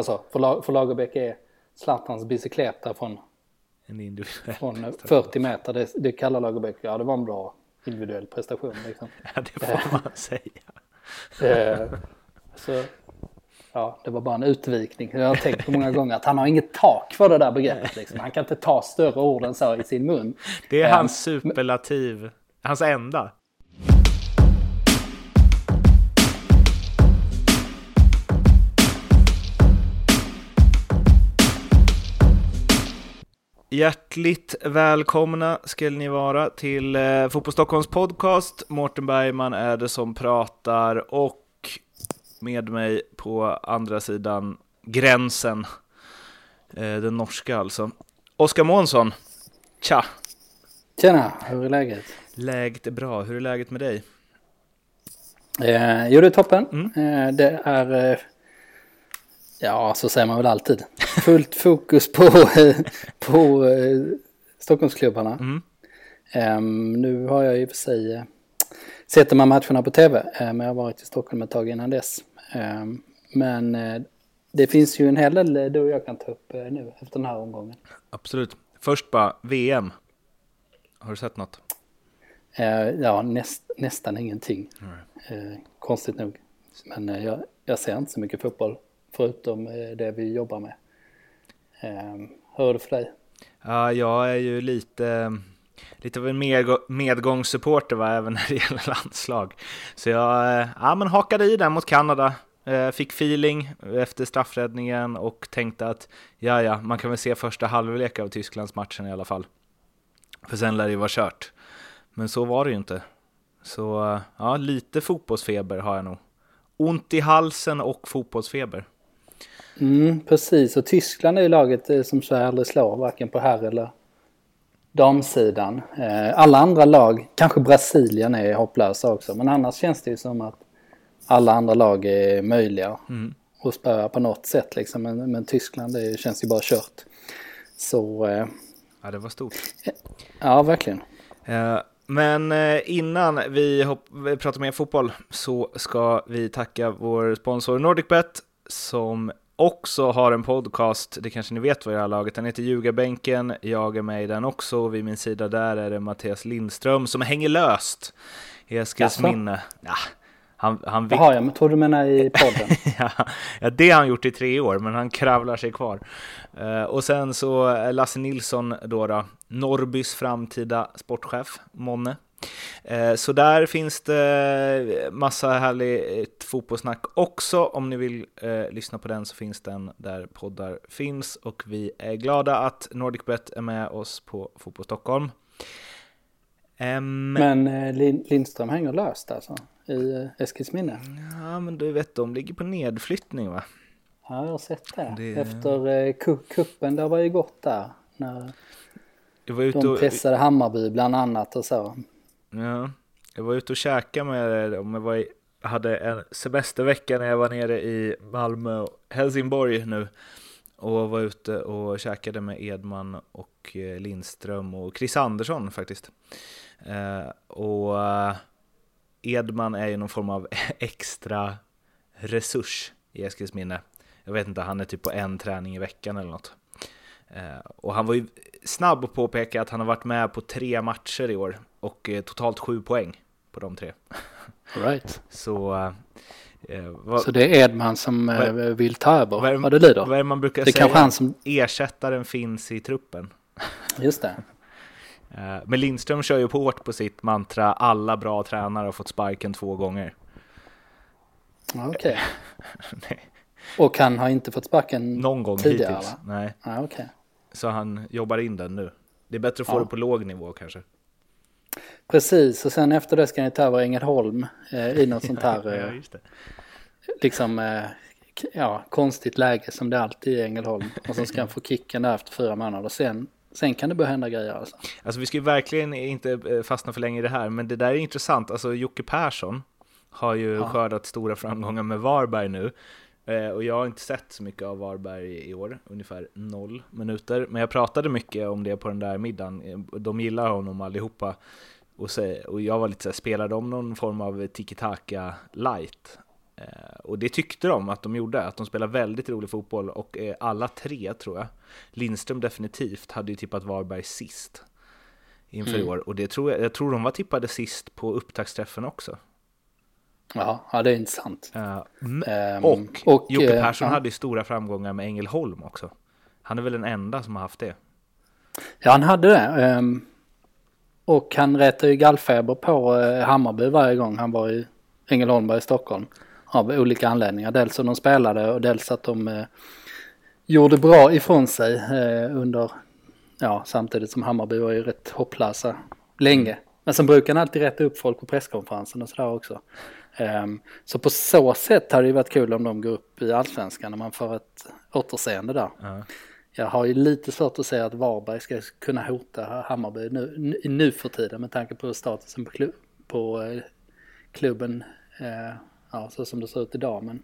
Alltså för, för Lagerbäck är Zlatans bicykleta från, från prestation. 40 meter. Det, det kallar Lagerbäck, ja det var en bra individuell prestation. Liksom. Ja, det får man säga. Eh, så, ja, det var bara en utvikning. Jag har tänkt på många gånger att han har inget tak för det där begreppet. Liksom. Han kan inte ta större ord än så i sin mun. Det är Eh, hans superlativ, hans enda. Hjärtligt välkomna ska ni vara till eh, Fotboll Stockholms podcast. Mårten Bergman är det som pratar och med mig på andra sidan gränsen, eh, den norska alltså, Oskar Månsson. Tja! Tjena, hur är läget? Läget är bra. Hur är läget med dig? Eh, jo, det är toppen. Mm. Eh, det är, eh, ja, så säger man väl alltid, fullt fokus på, på eh, Stockholmsklubbarna. Mm. Ehm, nu har jag i och för sig eh, sett de här matcherna på tv, eh, men jag har varit i Stockholm ett tag innan dess. Ehm, men det finns ju en hel del du och jag kan ta upp nu efter den här omgången. Absolut. Först bara VM. Har du sett något? Ja, näst, nästan ingenting. Eh, konstigt nog. Men jag, jag ser inte så mycket fotboll förutom eh, det vi jobbar med. Ehm, hur är det för dig? Ja, jag är ju lite, lite av en medgångssupporter va, även när det gäller landslag. Så jag eh, ja, men hakade i där mot Kanada. Eh, fick feeling efter straffräddningen och tänkte att ja, ja, man kan väl se första halvlek av Tysklands matchen i alla fall. För sen lär det ju vara kört. Men så var det ju inte. Så ja, lite fotbollsfeber har jag nog. Ont i halsen och fotbollsfeber. Mm, precis, och Tyskland är ju laget eh, som så aldrig slår, varken på herr eller damsidan. Eh, alla andra lag, kanske Brasilien är hopplösa också, men annars känns det ju som att alla andra lag är möjliga Mm. att spöa på något sätt liksom. Men, men Tyskland det känns ju bara kört. Så eh, Ja, det var stort. ja, verkligen. Eh, Men innan vi, vi pratar mer fotboll så ska vi tacka vår sponsor NordicBet som också har en podcast, det kanske ni vet vad det här laget, den heter Ljugarbänken, jag är med i den också, och vid min sida där är det Mattias Lindström som hänger löst i Eskils minne. Ja, han, han vill Jaha, jag tror du menar i podden. ja, ja, det har han gjort i tre år, men han kravlar sig kvar. Eh, och sen så är Lasse Nilsson då, då Norrbys framtida sportchef, Monne. Eh, så där finns det massa härligt fotbollssnack också. Om ni vill eh, lyssna på den så finns den där poddar finns. Och vi är glada att NordicBet är med oss på Fotboll Stockholm. Men eh, Lin- Lindström hänger löst alltså i eh, Eskilsminne. ja, men du vet, de ligger på nedflyttning va? Ja, jag har sett det. Det- Efter eh, ku- kuppen, det var ju gott där. När Jag var ute de pressade Hammarby bland annat och så. Ja, jag var ute och käkade med dem. Jag var i, hade en semestervecka när jag var nere i Malmö och Helsingborg nu. Och var ute och käkade med Edman och eh, Lindström och Chris Andersson faktiskt. Eh, och eh, Edman är ju någon form av extra resurs i Eskilsminne. Jag vet inte, han är typ på en träning i veckan eller något. Eh, och han var ju snabb att påpeka att han har varit med på tre matcher i år och eh, totalt sju poäng på de tre. Right. Så, eh, eh, vad, Så det är Edman som Vad- vill ta över vad är- vad det lider. vad är det man brukar Det säga? kanske han som, Ersättaren finns i truppen. just det. Eh, men Lindström kör ju på hårt på sitt mantra alla bra tränare har fått sparken två gånger. Okej. Nej, Och han har inte fått sparken Någon gång tidigare hittills. va? Nej, Ja, okej. Så han jobbar in den nu. Det är bättre att få Ja. det på låg nivå kanske. Precis, och sen efter det ska ni ta över Ängelholm eh, i något sånt här Ja, eh, det. liksom eh, ja, konstigt läge som det alltid är i Ängelholm. Och så ska han få kicken där efter fyra månader. Sen, sen kan det börja hända grejer alltså. Alltså vi ska ju verkligen inte eh, fastna för länge i det här, men det där är intressant. Alltså Jocke Persson har ju Ja. skördat stora framgångar med Varberg nu. Eh, Och jag har inte sett så mycket av Varberg i år, ungefär noll minuter. Men jag pratade mycket om det på den där middagen. Eh, De gillar honom allihopa. Och, så, och jag var lite så här, spelar de någon form av tiki-taka light? Eh, och det tyckte de att de gjorde, att de spelade väldigt rolig fotboll och alla tre tror jag, Lindström definitivt, hade ju tippat Varberg sist inför mm. i år och det tror jag, jag tror de var tippade sist på upptaktsträffen också. Ja, ja det är intressant. Uh, um, och, och Jocke eh, Persson uh, hade ju stora framgångar med Ängelholm också. Han är väl den enda som har haft det. Ja, han hade det. Um, och han rätade ju gallfeber på uh, Hammarby varje gång han var i Ängelholm i Stockholm. Av olika anledningar. Dels att de spelade och dels att de gjorde bra ifrån sig under, ja samtidigt som Hammarby var ju rätt hopplösa länge. Men sen brukar han alltid rätta upp folk på presskonferensen och sådär också. Um, så på så sätt hade det varit kul om de går upp i allsvenskan när man får ett återseende där. Uh jag har ju lite svårt att säga att Varberg ska kunna hota Hammarby nu, nu för tiden med tanke på statusen på, klubb, på eh, klubben, eh, ja, så som det ser ut idag. Men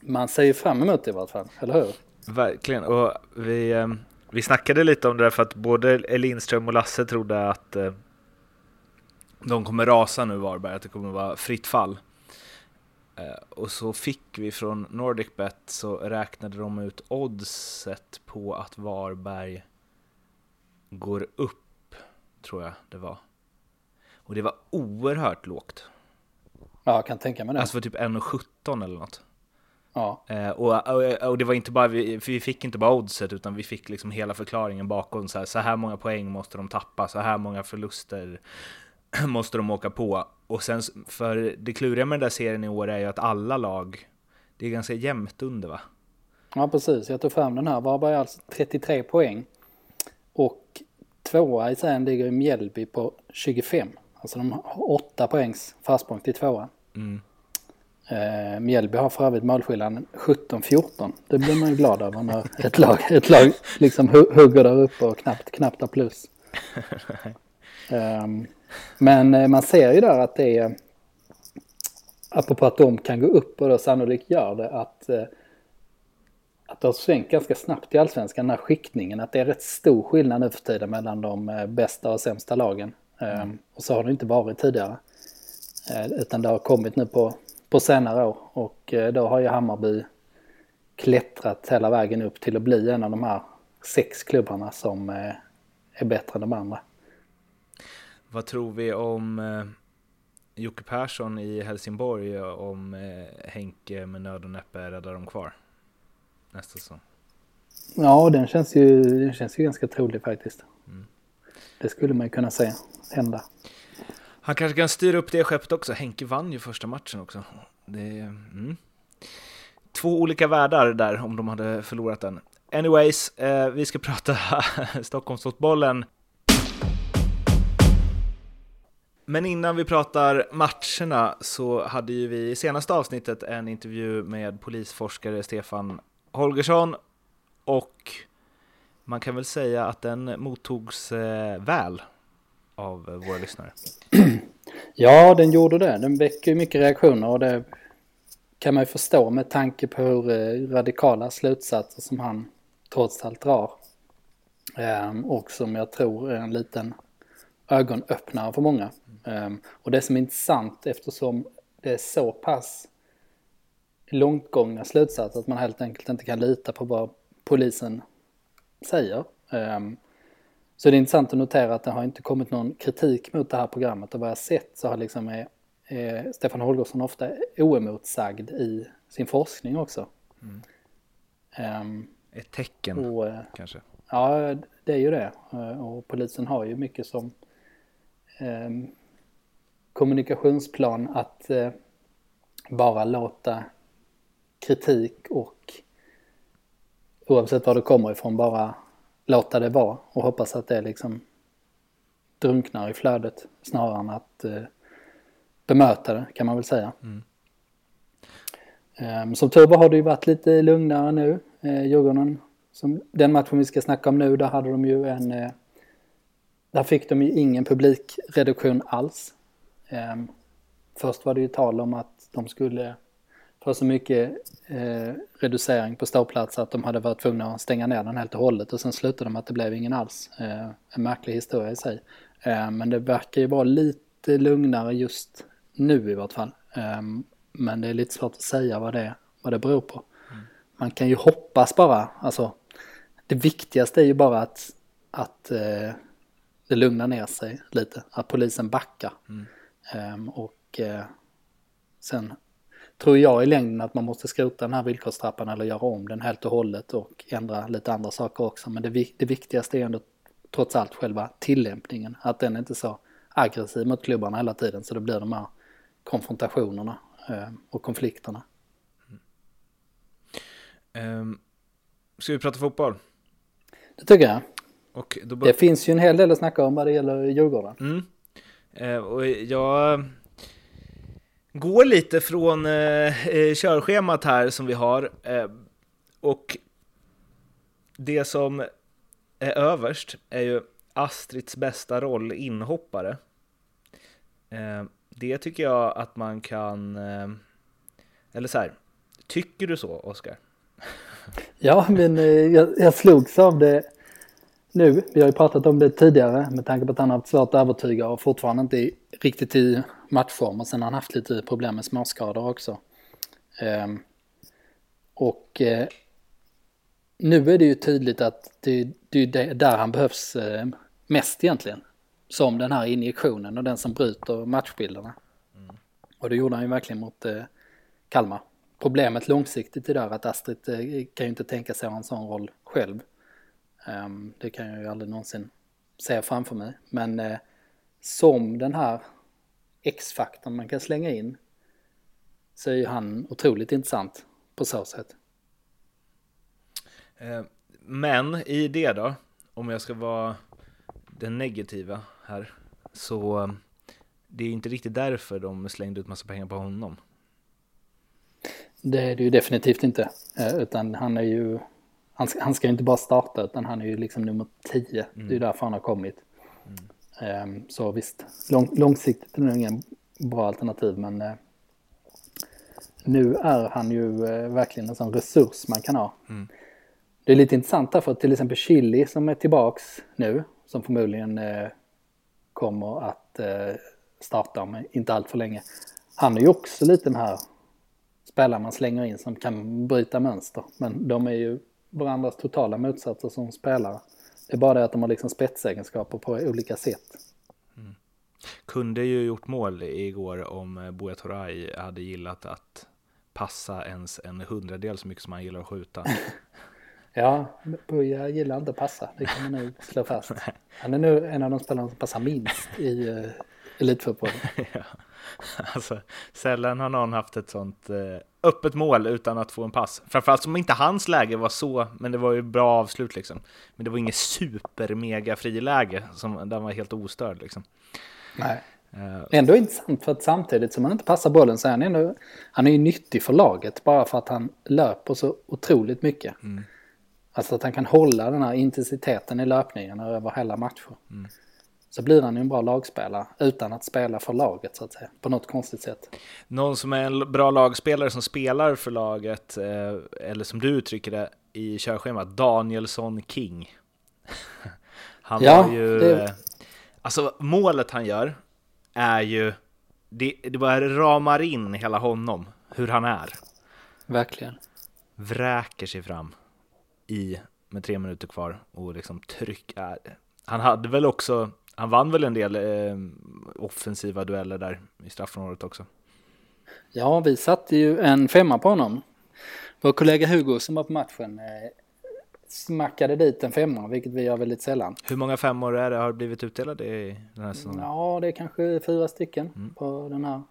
man ser ju fram emot det i vart fall, eller hur? Verkligen, och vi, eh, vi snackade lite om det där för att både Lindström och Lasse trodde att eh, de kommer rasa nu Varberg, att det kommer vara fritt fall. Eh, och så fick vi från NordicBet så räknade de ut oddset på att Varberg går upp, tror jag det var. Och det var oerhört lågt. Ja, jag kan tänka mig det. Alltså för typ 1,17 eller något. Ja. Eh, och, och, och, det var inte bara, vi, vi fick inte bara oddset utan vi fick liksom hela förklaringen bakom. Så här, så här många poäng måste de tappa, så här många förluster måste de åka på. Och sen, för det kluriga med den där serien i år är ju att alla lag, det är ganska jämnt under va? Ja precis, jag tog fram den här. Varberg alltså 33 poäng. Och tvåa i serien ligger i Mjällby på 25. Alltså de har 8 poängs försprång till tvåa. Mm. Eh, Mjällby har för övrigt målskillnaden 17-14. Det blir man ju glad av när ett lag, ett lag liksom hugger där uppe och knappt, knappt har plus. Ehm, men eh, man ser ju där att det är, apropå att de kan gå upp och då sannolikt gör det, att, eh, att det har svängt ganska snabbt i allsvenskan, den här skiktningen, att det är rätt stor skillnad nu för tiden mellan de eh, bästa och sämsta lagen. Mm. Och så har det inte varit tidigare. Utan det har kommit nu på, på senare år och då har ju Hammarby klättrat hela vägen upp till att bli en av de här sex klubbarna som är bättre än de andra. Vad tror vi om eh, Jocke Persson i Helsingborg om eh, Henke med nöd och näppe räddar dem kvar nästa säsong? Ja, den känns ju, den känns ju ganska trolig faktiskt. Mm. Det skulle man ju kunna säga hända. Han kanske kan styra upp det skeppet också. Henke vann ju första matchen också. Det, mm. Två olika världar där om de hade förlorat den. Anyways, eh, vi ska prata Stockholmsfotbollen. Men innan vi pratar matcherna så hade ju vi i senaste avsnittet en intervju med polisforskare Stefan Holgersson och man kan väl säga att den mottogs eh, väl av våra lyssnare. Ja, den gjorde det. Den väcker mycket reaktioner och det kan man ju förstå med tanke på hur eh, radikala slutsatser som han trots allt drar. Ehm, och som jag tror är en liten ögonöppnare för många. Um, och det som är intressant eftersom det är så pass långtgångna slutsatser att man helt enkelt inte kan lita på vad polisen säger. Um, så det är intressant att notera att det har inte kommit någon kritik mot det här programmet och vad jag sett så har liksom är, är Stefan Holgersson ofta oemotsagd i sin forskning också. Mm. Um, Ett tecken och, eh, kanske? Ja, det är ju det. Eh, och polisen har ju mycket som um, kommunikationsplan att eh, bara låta kritik och oavsett var det kommer ifrån bara låta det vara och hoppas att det liksom drunknar i flödet snarare än att eh, bemöta det kan man väl säga. Mm. Um, som tur var har det ju varit lite lugnare nu. Eh, Djurgården, som, den matchen vi ska snacka om nu, där hade de ju en... Eh, där fick de ju ingen publikreduktion alls. Um, först var det ju tal om att de skulle få så mycket eh, reducering på ståplatser att de hade varit tvungna att stänga ner den helt och hållet och sen slutade de att det blev ingen alls. Eh, en märklig historia i sig. Eh, men det verkar ju vara lite lugnare just nu i vart fall. Ehm, Men det är lite svårt att säga vad det, vad det beror på. Man kan ju hoppas bara, alltså det viktigaste är ju bara att, att eh, det lugnar ner sig lite, att polisen backar. Ehm, och eh, sen tror jag i längden att man måste skrota den här villkorstrappan eller göra om den helt och hållet och ändra lite andra saker också. Men det, det viktigaste är ändå trots allt själva tillämpningen, att den inte är så aggressiv mot klubbarna hela tiden så det blir de här konfrontationerna eh, och konflikterna. Um, ska vi prata fotboll? Det tycker jag. Då Det finns ju en hel del att snacka om vad det gäller Djurgården. Mm. Eh, och jag går lite från eh, eh, körschemat här som vi har. Eh, och det som är överst är ju Astrids bästa roll, inhoppare. Eh, det tycker jag att man kan... Eh, eller så här, tycker du så, Oskar? Ja, men eh, jag, jag slogs av det nu. Vi har ju pratat om det tidigare med tanke på att han har haft svårt att övertyga och fortfarande inte riktigt i matchform. Och sen har han haft lite problem med småskador också. Ehm, och eh, nu är det ju tydligt att det, det är det- där han behövs eh, mest egentligen. Som den här injektionen och den som bryter matchbilderna. Och det gjorde han ju verkligen mot eh, Kalmar. Problemet långsiktigt är där att Astrid kan ju inte tänka sig ha en sån roll själv. Ehm, det kan jag ju aldrig någonsin se framför mig. Men eh, som den här X-faktorn man kan slänga in så är ju han otroligt intressant på så sätt. Eh, Men i det då, om jag ska vara den negativa här, så eh, det är inte riktigt därför de slängde ut massa pengar på honom. Det är det ju definitivt inte. Eh, Utan han är ju, han ska, han ska ju inte bara starta utan han är ju liksom nummer 10. Det är ju därför han har kommit. Ehm, Så visst, lång, långsiktigt är det ingen bra alternativ men eh, nu är han ju eh, verkligen en sån resurs man kan ha. Det är lite intressant därför att till exempel Chili som är tillbaks nu, som förmodligen eh, kommer att starta om inte allt för länge. Han är ju också lite den här spelare man slänger in som kan bryta mönster. Men de är ju varandras totala motsatser som spelare. Det är bara det att de har liksom spetsegenskaper på olika sätt. Kunde ju gjort mål igår om eh, Buya Turay hade gillat att passa ens en hundradel så mycket som han gillar att skjuta. Ja, Buja gillar inte att passa, det kan man nog slå fast. Han är nu en av de spelarna som passar minst i uh, elitfotbollen. ja. Alltså, sällan har någon haft ett sånt eh, öppet mål utan att få en pass. Framförallt som inte hans läge var så, men det var ju bra avslut liksom. Men det var inget super mega friläge som där var helt ostörd liksom. Nej. Eh, Ändå intressant för att samtidigt som han inte passar bollen så är han ändå, han är ju nyttig för laget bara för att han löper så otroligt mycket. Alltså att han kan hålla den här intensiteten i löpningen över hela matcher. Så blir han ju en bra lagspelare utan att spela för laget så att säga, på något konstigt sätt. Någon som är en bra lagspelare som spelar för laget, eh, eller som du uttrycker det i körschemat, Danielsson King. Han Ja, var ju... det- eh, Alltså målet han gör är ju... Det, det bara ramar in hela honom, hur han är. Verkligen. Vräker sig fram i med tre minuter kvar och liksom trycker. Han hade väl också, han vann väl en del eh, offensiva dueller där i straffområdet också. Ja, vi satte ju en femma på honom. Vår kollega Hugo som var på matchen eh, smackade dit en femma, vilket vi gör väldigt sällan. Hur många femmor är det har blivit utdelade i den här säsongen? Ja, det är kanske fyra stycken på den här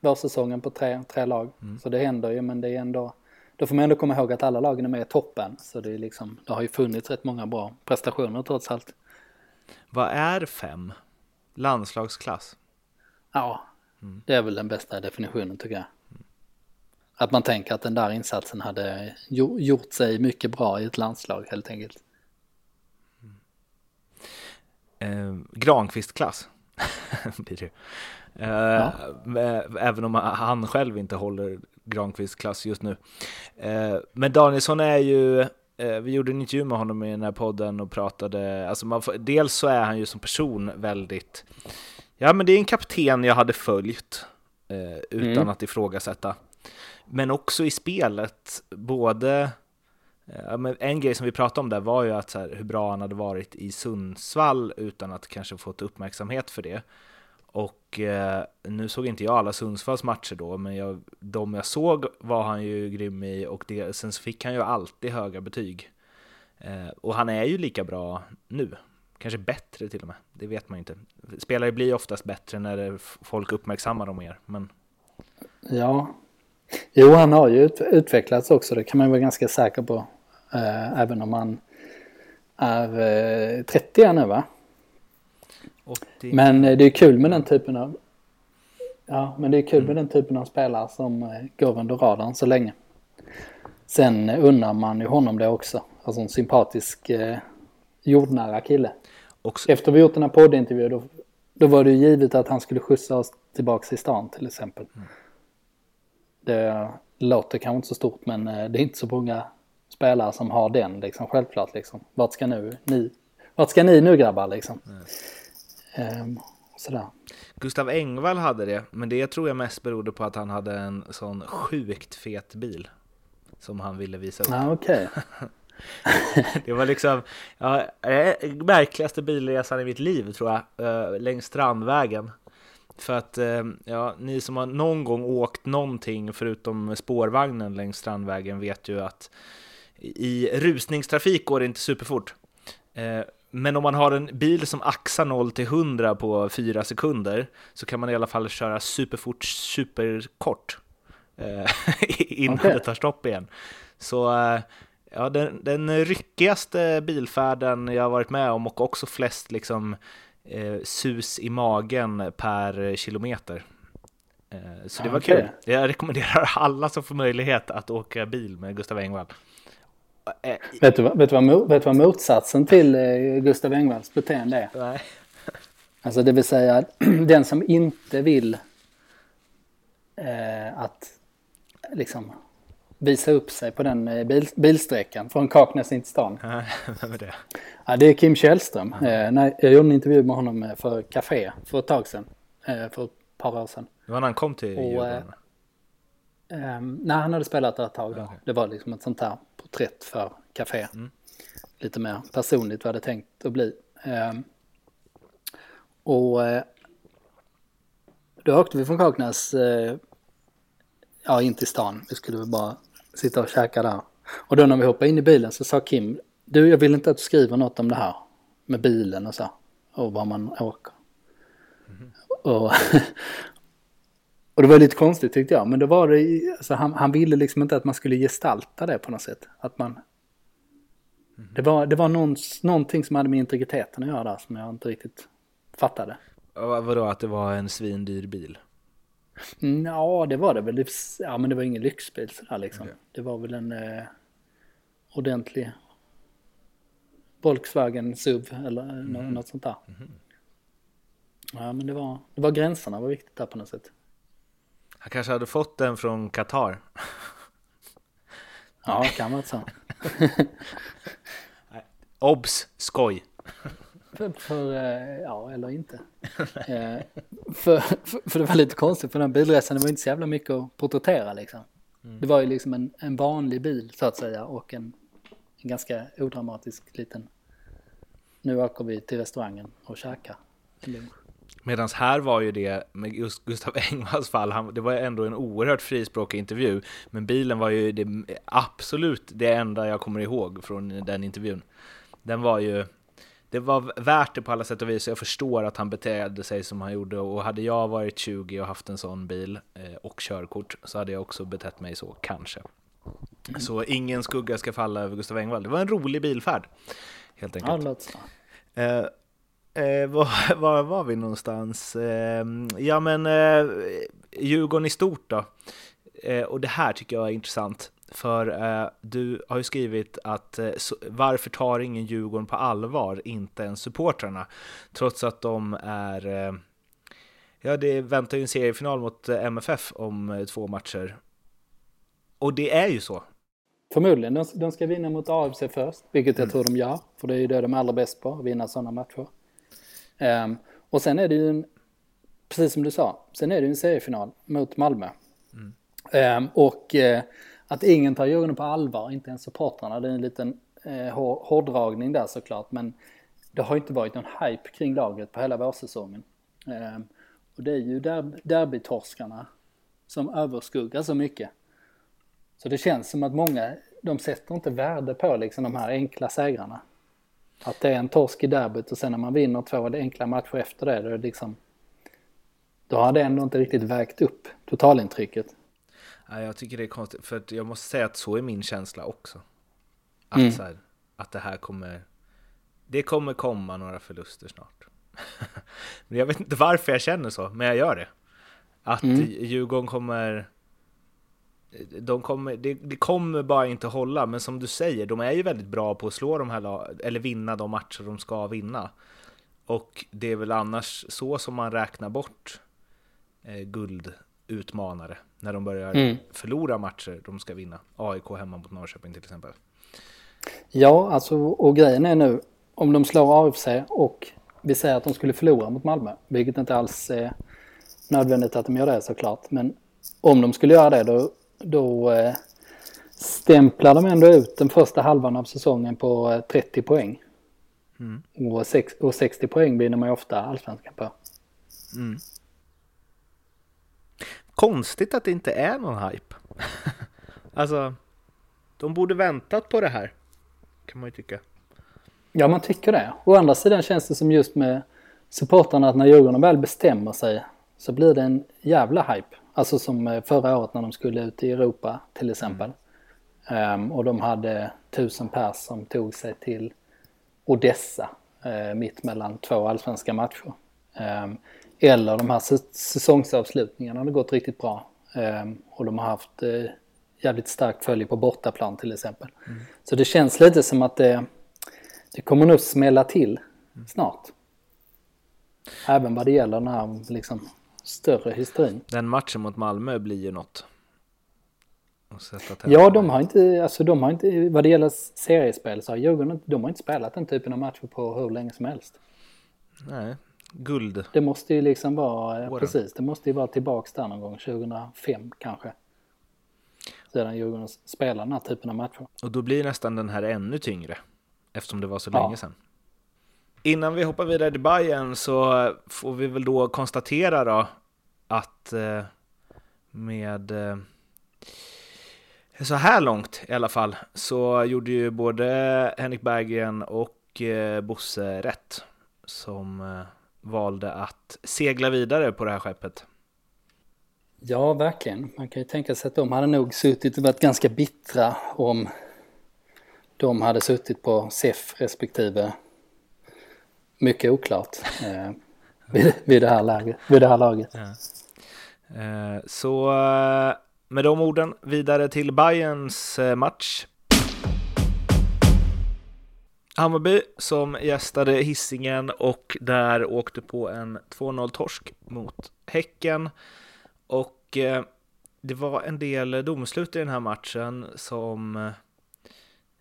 vårsäsongen på tre, tre lag. Så det händer ju, men det är ändå... Då får man ändå komma ihåg att alla lagen är med i toppen. Så det är liksom, det har ju funnits rätt många bra prestationer trots allt. Vad är fem? Landslagsklass? Ja, det är väl den bästa definitionen tycker jag. Att man tänker att den där insatsen hade gjo- gjort sig mycket bra i ett landslag helt enkelt. Eh, Granqvist-klass blir det. Eh, med- Även om han själv inte håller Granqvist-klass just nu. Eh, men Danielsson är ju, eh, vi gjorde en intervju med honom i den här podden och pratade, alltså man dels så är han ju som person väldigt, ja men det är en kapten jag hade följt. eh, utan mm. att ifrågasätta. Men också i spelet, både eh, en grej som vi pratade om där var ju att så här, hur bra han hade varit i Sundsvall utan att kanske fått uppmärksamhet för det. Och eh, nu såg inte jag alla Sundsvalls matcher då, men jag, de jag såg var han ju grym i och det, sen så fick han ju alltid höga betyg. Eh, och han är ju lika bra nu, kanske bättre till och med, det vet man inte. Spelare blir oftast bättre när folk uppmärksammar dem mer, men... Ja, jo han har ju utvecklats också, det kan man vara ganska säker på. Eh, även om han är eh, 30 nu va? 80. Men eh, det är kul med den typen av Ja, men det är kul med mm. den typen av spelare som eh, går under radarn så länge. Sen unnar man ju honom det också. Alltså en sympatisk eh, jordnära kille. Också. Efter vi gjort den här poddintervjun då, då var det ju givet att han skulle skjutsa oss tillbaka i stan till exempel. Mm. Det låter kanske inte så stort men eh, det är inte så många spelare som har den liksom självklart liksom. Vart ska nu ni, vart ska ni nu grabbar liksom? Mm. Ehm, sådär. Gustav Engvall hade det, men det tror jag mest berodde på att han hade en sån sjukt fet bil som han ville visa upp. Ah, okay. det var liksom ja, märkligaste bilresan i mitt liv tror jag, uh, längs Strandvägen. För att uh, ja, ni som har någon gång åkt någonting förutom spårvagnen längs Strandvägen vet ju att i rusningstrafik går det inte superfort. Uh, men om man har en bil som axar 0 till 100 på 4 sekunder så kan man i alla fall köra superfort, superkort eh, innan okay. det tar stopp igen. Så eh, ja, den, den ryckigaste bilfärden jag har varit med om och också flest liksom eh, sus i magen per kilometer. Eh, så det var okay. kul. Jag rekommenderar alla som får möjlighet att åka bil med Gustav Engvall. Eh, vet, du, vet, du vad, vet du vad motsatsen till eh, Gustav Engvalls beteende är? Nej. Alltså det vill säga den som inte vill eh, att liksom visa upp sig på den eh, bil, bilsträckan från Kaknäs in till stan. Vem är det? Ja, det är Kim Källström. Eh, när jag gjorde en intervju med honom för Café för ett tag sedan. Eh, för ett par år sedan. Det var när han kom till Djurgården? Eh, nej, han hade spelat där ett tag då. Okay. Det var liksom ett sånt här porträtt för Café. Mm. Lite mer personligt vad det tänkt att bli. Um, och uh, då åkte vi från Kaknäs uh, ja, in till stan. Vi skulle väl bara sitta och käka där. Och då när vi hoppade in i bilen så sa Kim, du jag vill inte att du skriver något om det här med bilen och så. Och var man åker. Mm. Och, Och det var lite konstigt tyckte jag, men då var det, alltså, han, han ville liksom inte att man skulle gestalta det på något sätt. Att man... Mm. Det var, det var någon, någonting som hade med integriteten att göra där som jag inte riktigt fattade. Vadå, att det var en svindyr bil? Mm, ja, det var det väl. Ja, men det var ingen lyxbil sådär liksom. Okay. Det var väl en eh, ordentlig Volkswagen SUV eller mm. något sånt där. Mm. Ja, men det var, det var gränserna var viktigt där på något sätt. Han kanske hade fått den från Qatar. Ja, kan vara så. Obs! Skoj! För, för, eh, ja, eller inte. Eh, för, för, för, det var lite konstigt, för den bilresan det var inte så jävla mycket att porträttera liksom. Mm. Det var ju liksom en, en vanlig bil så att säga och en, en ganska odramatisk liten, nu åker vi till restaurangen och käkar lunch. Medan här var ju det, med just Gustav Engvalls fall, han, det var ändå en oerhört frispråkig intervju, men bilen var ju det, absolut det enda jag kommer ihåg från den intervjun. Den var ju, det var värt det på alla sätt och vis, jag förstår att han betedde sig som han gjorde, och hade jag varit 20 och haft en sån bil eh, och körkort så hade jag också betett mig så, kanske. Så ingen skugga ska falla över Gustav Engvall. Det var en rolig bilfärd, helt enkelt. Ja, Eh, var, var var vi någonstans? Eh, ja men eh, Djurgården i stort då. Eh, och det här tycker jag är intressant. För eh, du har ju skrivit att eh, varför tar ingen Djurgården på allvar, inte ens supportrarna? Trots att de är... Eh, ja, det väntar ju en seriefinal mot MFF om två matcher. Och det är ju så. Förmodligen. De, de ska vinna mot AFC först, vilket jag mm. tror de gör. För det är ju det de är allra bäst på, att vinna sådana matcher. Um, och sen är det ju en, precis som du sa, sen är det ju en seriefinal mot Malmö. Mm. Eh, och eh, att ingen tar Djurgården på allvar, inte ens supportrarna, det är en liten eh, hårdragning där såklart. Men det har inte varit någon hype kring laget på hela vårsäsongen. Eh, och det är ju derb derbytorskarna som överskuggar så mycket. Så det känns som att många, de sätter inte värde på liksom de här enkla segrarna. Att det är en torsk i derbyt och sen när man vinner två enkla matcher efter det, då är det liksom... Då har det ändå inte riktigt vägt upp totalintrycket. Ja, jag tycker det är konstigt, för jag måste säga att så är min känsla också. Att, mm. här, att det här kommer... Det kommer komma några förluster snart. men jag vet inte varför jag känner så, men jag gör det. Att mm. Djurgården kommer... De kommer, det, det, kommer bara inte hålla, men som du säger, de är ju väldigt bra på att slå de här eller vinna de matcher de ska vinna. Och det är väl annars så som man räknar bort eh, guldutmanare när de börjar mm. förlora matcher de ska vinna. AIK hemma mot Norrköping till exempel. Ja, alltså och grejen är nu om de slår AFC och vi säger att de skulle förlora mot Malmö, vilket inte alls är nödvändigt att de gör det såklart. Men om de skulle göra det då, då eh, stämplar de ändå ut den första halvan av säsongen på 30 eh, poäng. Mm. Och, sex, och 60 poäng vinner man ju ofta allsvenskan på. Mm. Konstigt att det inte är någon hype. alltså, de borde väntat på det här, kan man ju tycka. Ja, man tycker det. Å andra sidan känns det som just med supportrarna att när Djurgården väl bestämmer sig så blir det en jävla hype. Alltså som förra året när de skulle ut i Europa till exempel. Mm. Um, och de hade tusen pers som tog sig till Odessa uh, mitt mellan två allsvenska matcher. Um, eller de här säsongsavslutningarna har gått riktigt bra. Um, och de har haft uh, jävligt starkt följe på bortaplan till exempel. Mm. Så det känns lite som att det, det kommer nog smälla till mm. snart. Även vad det gäller den här liksom, större hysterin. Den matchen mot Malmö blir ju något. Ja, de har inte, alltså de har inte, vad det gäller seriespel så har Djurgården, de har inte spelat den typen av matcher på hur länge som helst. Nej, guld. Det måste ju liksom vara, Åren. precis, det måste ju vara tillbaks där någon gång, 2005 kanske. Sedan Djurgården spelade den här typen av matcher. Och då blir nästan den här ännu tyngre, eftersom det var så ja. länge sedan. Innan vi hoppar vidare till Bayern så får vi väl då konstatera då att eh, med eh, så här långt i alla fall så gjorde ju både Henrik Berggren och eh, Bosse rätt som valde att segla vidare på det här skeppet. Ja, verkligen. Man kan ju tänka sig att de hade nog suttit och varit ganska bittra om de hade suttit på SEF respektive mycket oklart eh, vid, vid, det här läget, vid det här laget. Ja. Eh, så eh, med de orden vidare till Bayerns eh, match. Hammarby som gästade hissingen och där åkte på en 2-0 torsk mot Häcken. Och eh, det var en del domslut i den här matchen som eh,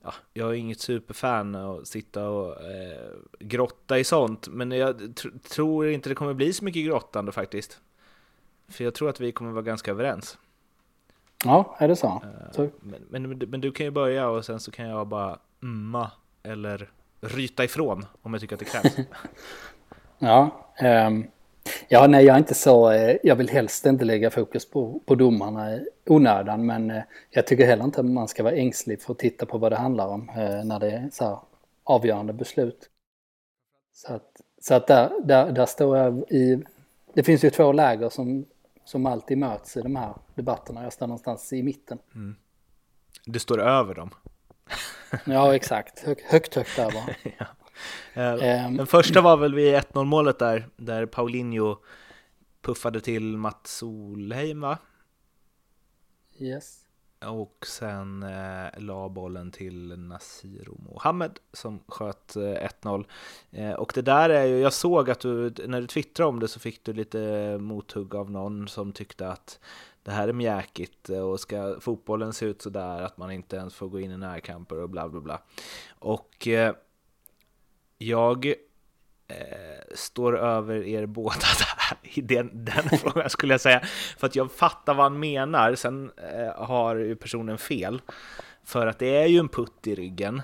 ja, jag är inget superfan att sitta och eh, grotta i sånt, men jag tr tror inte det kommer bli så mycket grottande faktiskt. För jag tror att vi kommer vara ganska överens. Ja, är det så? Eh, men, men, men, du kan ju börja och sen så kan jag bara umma eller ryta ifrån om jag tycker att det krävs. ja, um, Ja, nej, jag är inte så, eh, jag vill helst inte lägga fokus på, på domarna onödan, men eh, jag tycker heller inte att man ska vara ängslig för att titta på vad det handlar om eh, när det är så här avgörande beslut. Så att, så att där, där, där står jag i, det finns ju två läger som, som alltid möts i de här debatterna, jag står någonstans i mitten. Mm. Du står över dem? ja, exakt, Hög, högt, högt över. ja. Um, Den första var väl vid 1-0 målet där, där Paulinho puffade till Mats Solheim va? Yes. Och sen eh, la bollen till Nasiro Mohammed som sköt eh, 1-0. Eh, och det där är ju, jag såg att du, när du twittrade om det så fick du lite mothugg av någon som tyckte att det här är mjäkigt eh, och ska fotbollen se ut sådär att man inte ens får gå in i närkamper och bla bla bla. Och eh, jag eh, står över er båda där, i den, den frågan skulle jag säga. För att jag fattar vad han menar, sen eh, har ju personen fel. För att det är ju en putt i ryggen.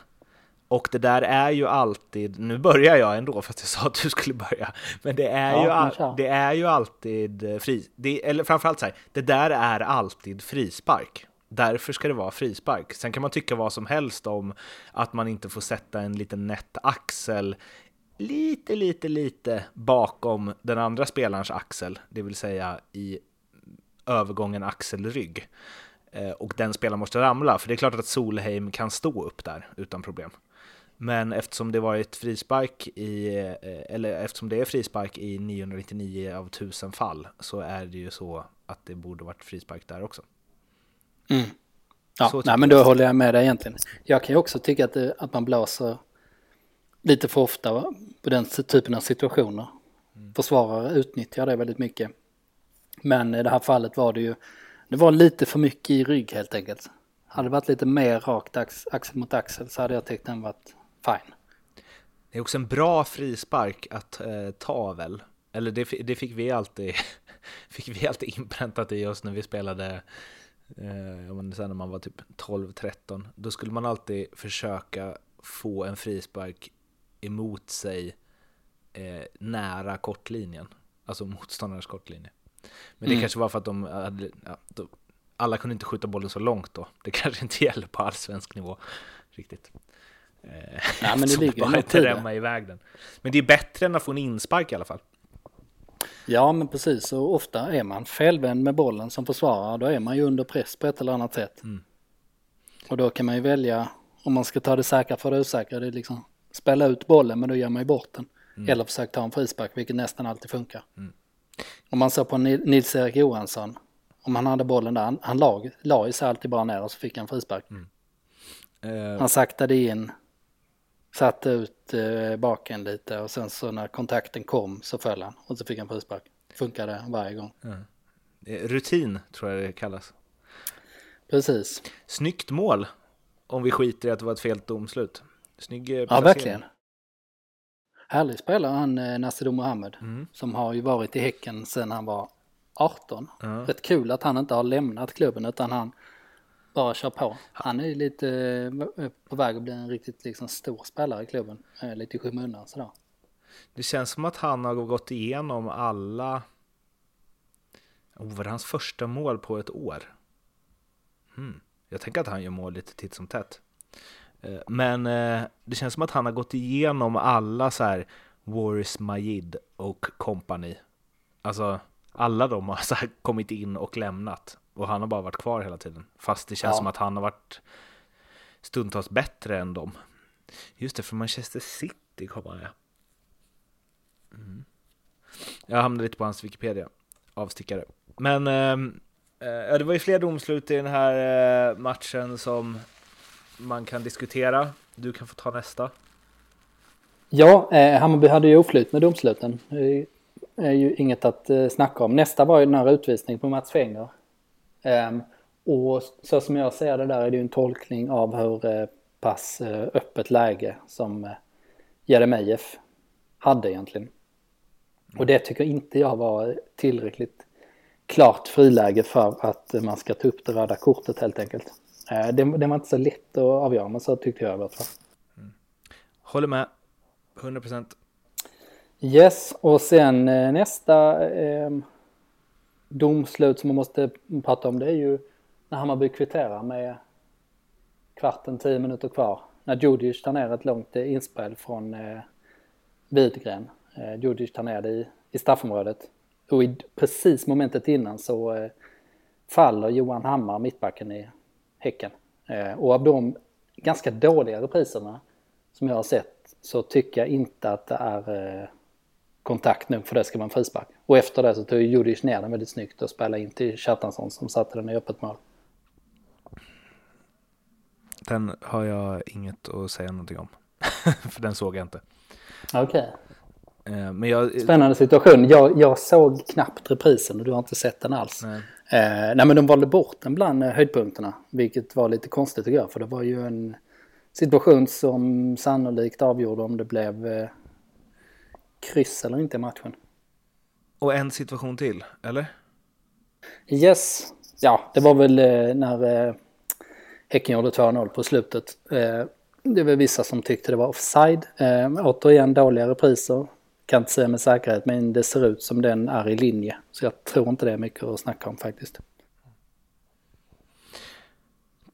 Och det där är ju alltid, nu börjar jag ändå fast jag sa att du skulle börja, men det är, ja, ju, all, det är ju alltid eh, fri, det, eller framförallt så här, det där är alltid frispark. Därför ska det vara frispark. Sen kan man tycka vad som helst om att man inte får sätta en liten nätt axel lite, lite, lite bakom den andra spelarens axel, det vill säga i övergången axelrygg eh, och den spelaren måste ramla, för det är klart att Solheim kan stå upp där utan problem. Men eftersom det var ett frispark i, eh, eller eftersom det är frispark i 999 av 1000 fall så är det ju så att det borde varit frispark där också. Mm. Ja, nej, men då håller jag med dig egentligen. Jag kan ju också tycka att, det, att man blåser lite för ofta va? på den typen av situationer. Mm. Försvarare utnyttjar det väldigt mycket. Men i det här fallet var det ju, det var lite för mycket i rygg helt enkelt. Hade det varit lite mer rakt axel mot axel så hade jag tyckt den varit fine. Det är också en bra frispark att eh, ta väl? Eller det, det, fick vi alltid fick vi alltid inpräntat i oss när vi spelade eh, sen när man var typ 12-13. Då skulle man alltid försöka få en frispark emot sig eh, nära kortlinjen, alltså motståndarens kortlinje. Men det mm. kanske var för att de hade, ja, de, alla kunde inte skjuta bollen så långt då. Det kanske inte gäller på allsvensk nivå riktigt. Eh, Nej, men det ligger bara inte rämma iväg den. Men det är bättre än att få en inspark i alla fall. Ja, men precis. Och ofta är man felvänd med bollen som försvarare. Då är man ju under press på ett eller annat sätt. Mm. Och då kan man ju välja om man ska ta det säkra för det osäkra. Det är liksom spela ut bollen men då ger man ju bort den. Mm. Eller försöka ta en frispark vilket nästan alltid funkar. Mm. Om man såg på Nils-Erik Johansson. Om han hade bollen där, han, han lag, la sig alltid bara ner och så fick han frispark. Mm. Uh. Han saktade in, satte ut eh, baken lite och sen så när kontakten kom så föll han och så fick han frispark. Funkade varje gång. Mm. Rutin tror jag det kallas. Precis. Snyggt mål om vi skiter i att det var ett fel domslut. Snygg eh, Ja, verkligen. Härlig spelare han eh, Nasido Mohammed mm. som har ju varit i Häcken sedan han var 18. Mm. Rätt kul att han inte har lämnat klubben utan han bara kör på. Han är ju lite eh, på väg att bli en riktigt liksom stor spelare i klubben. Lite i skymundan sådär. Det känns som att han har gått igenom alla... Oh, var det hans första mål på ett år? Hmm. Jag tänker att han gör mål lite titt som tätt. Eh, men eh, det känns som att han har gått igenom alla så här Waris Majid och company. Alltså alla de har så kommit in och lämnat och han har bara varit kvar hela tiden. Fast det känns ja. som att han har varit stundtals bättre än dem. Just det, för Manchester City kommer jag. Mm. Jag hamnade lite på hans Wikipedia, avstickare. Men ehm, eh, det var ju fler domslut i den här eh, matchen som man kan diskutera. Du kan få ta nästa. Ja, eh, Hammarby hade ju oflyt med domsluten. Det är ju inget att eh, snacka om. Nästa var ju den här utvisningen på Mats Fenger. Eh, och så som jag ser det där är det ju en tolkning av hur eh, pass eh, öppet läge som eh, Jeremejeff hade egentligen. Och det tycker inte jag var tillräckligt klart friläge för att man ska ta upp det röda kortet helt enkelt. Det, det var inte så lätt att avgöra, men så tyckte jag i alla fall. Mm. Håller med, 100 procent. Yes, och sen nästa eh, domslut som man måste prata om det är ju när Hammarby kvitterar med kvarten, tio minuter kvar. När Djurdjic tar ner ett långt eh, inspel från eh, Widgren. Eh, Djurdjic tar ner det i, i straffområdet. Och i precis momentet innan så eh, faller Johan Hammar, mittbacken i Häcken. Eh, och av de ganska dåliga repriserna som jag har sett så tycker jag inte att det är eh, kontakt nog för det ska vara en frispark. Och efter det så tog Judic ner den väldigt snyggt och spelade in till Kjartansson som satte den i öppet mål. Den har jag inget att säga någonting om. för den såg jag inte. Okej. Okay. Eh, men jag... Spännande situation. Jag, jag såg knappt reprisen och du har inte sett den alls. Nej. Eh, nej men de valde bort den bland eh, höjdpunkterna. Vilket var lite konstigt att göra för det var ju en situation som sannolikt avgjorde om det blev eh, kryss eller inte i matchen. Och en situation till, eller? Yes, ja det var väl eh, när eh, Häcken gjorde 2-0 på slutet. Eh, det var vissa som tyckte det var offside. Återigen dåliga repriser. Kan inte säga med säkerhet men det ser ut som den är i linje. Så jag tror inte det är mycket att snacka om faktiskt.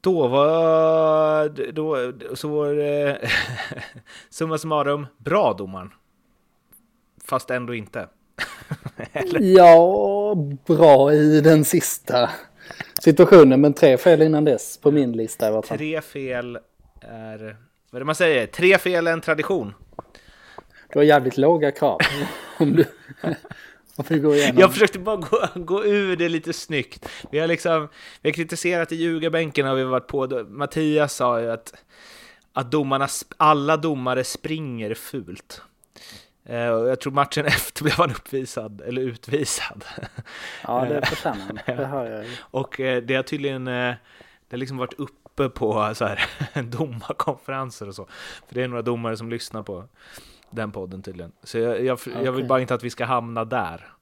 Då var, då, så var det summa summarum bra domaren. Fast ändå inte. Ja, bra i den sista situationen men tre fel innan dess på min lista i alla fall. Tre fel är, vad är det man säger, tre fel är en tradition. Du har jävligt låga krav. om du, om du går igenom. Jag försökte bara gå, gå ur det lite snyggt. Vi har liksom, vi har kritiserat i ljugarbänken har vi varit på, Mattias sa ju att, att domarna, alla domare springer fult. Eh, jag tror matchen efter blev han uppvisad, eller utvisad. Ja, det förtjänar han. Det hör jag ju. Och eh, det har tydligen eh, det har liksom varit uppe på så här, domarkonferenser och så. För det är några domare som lyssnar på den podden tydligen. Så jag, jag, okay. jag vill bara inte att vi ska hamna där.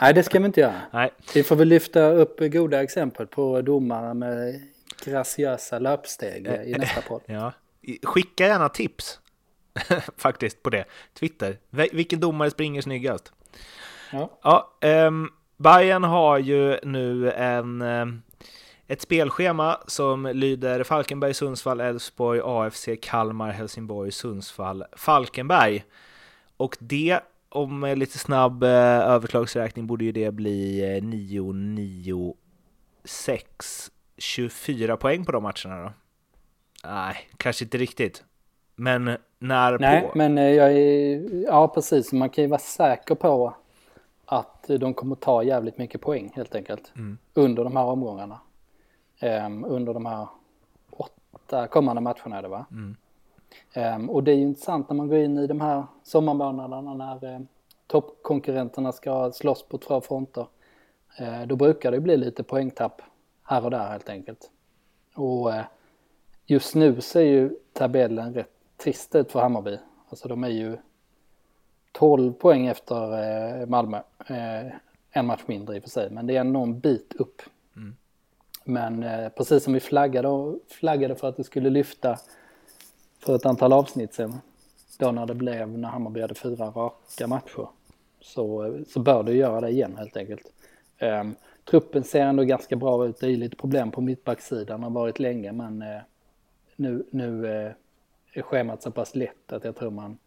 Nej, det ska vi inte göra. Nej. Vi får väl lyfta upp goda exempel på domare med graciösa löpsteg i nästa podd. Ja. Skicka gärna tips faktiskt på det. Twitter. Vilken domare springer snyggast? Ja. ja um, Bayern har ju nu en, um, ett spelschema som lyder Falkenberg, Sundsvall, Elfsborg, AFC, Kalmar, Helsingborg, Sundsvall, Falkenberg. Och det, om lite snabb uh, överslagsräkning, borde ju det bli uh, 9, 9, 6, 24 poäng på de matcherna då? Nej, kanske inte riktigt. Men när Nej, på? men eh, jag är, ja precis, man kan ju vara säker på att de kommer ta jävligt mycket poäng helt enkelt. Mm. Under de här omgångarna. Um, under de här åtta kommande matcherna är det va? Mm. Um, och det är ju intressant när man går in i de här sommarmånaderna när uh, toppkonkurrenterna ska slåss på två fronter. Uh, då brukar det bli lite poängtapp här och där helt enkelt. Och uh, just nu ser ju tabellen rätt trist ut för Hammarby. Alltså de är ju 12 poäng efter eh, Malmö. Eh, en match mindre i och för sig, men det är någon bit upp. Mm. Men eh, precis som vi flaggade, flaggade för att det skulle lyfta för ett antal avsnitt sen, då när det blev när Hammarby hade fyra raka matcher, så, så bör det göra det igen helt enkelt. Um, truppen ser ändå ganska bra ut, det är lite problem på mittbacksidan, har varit länge, men uh, nu, nu uh, schemat så pass lätt att jag tror man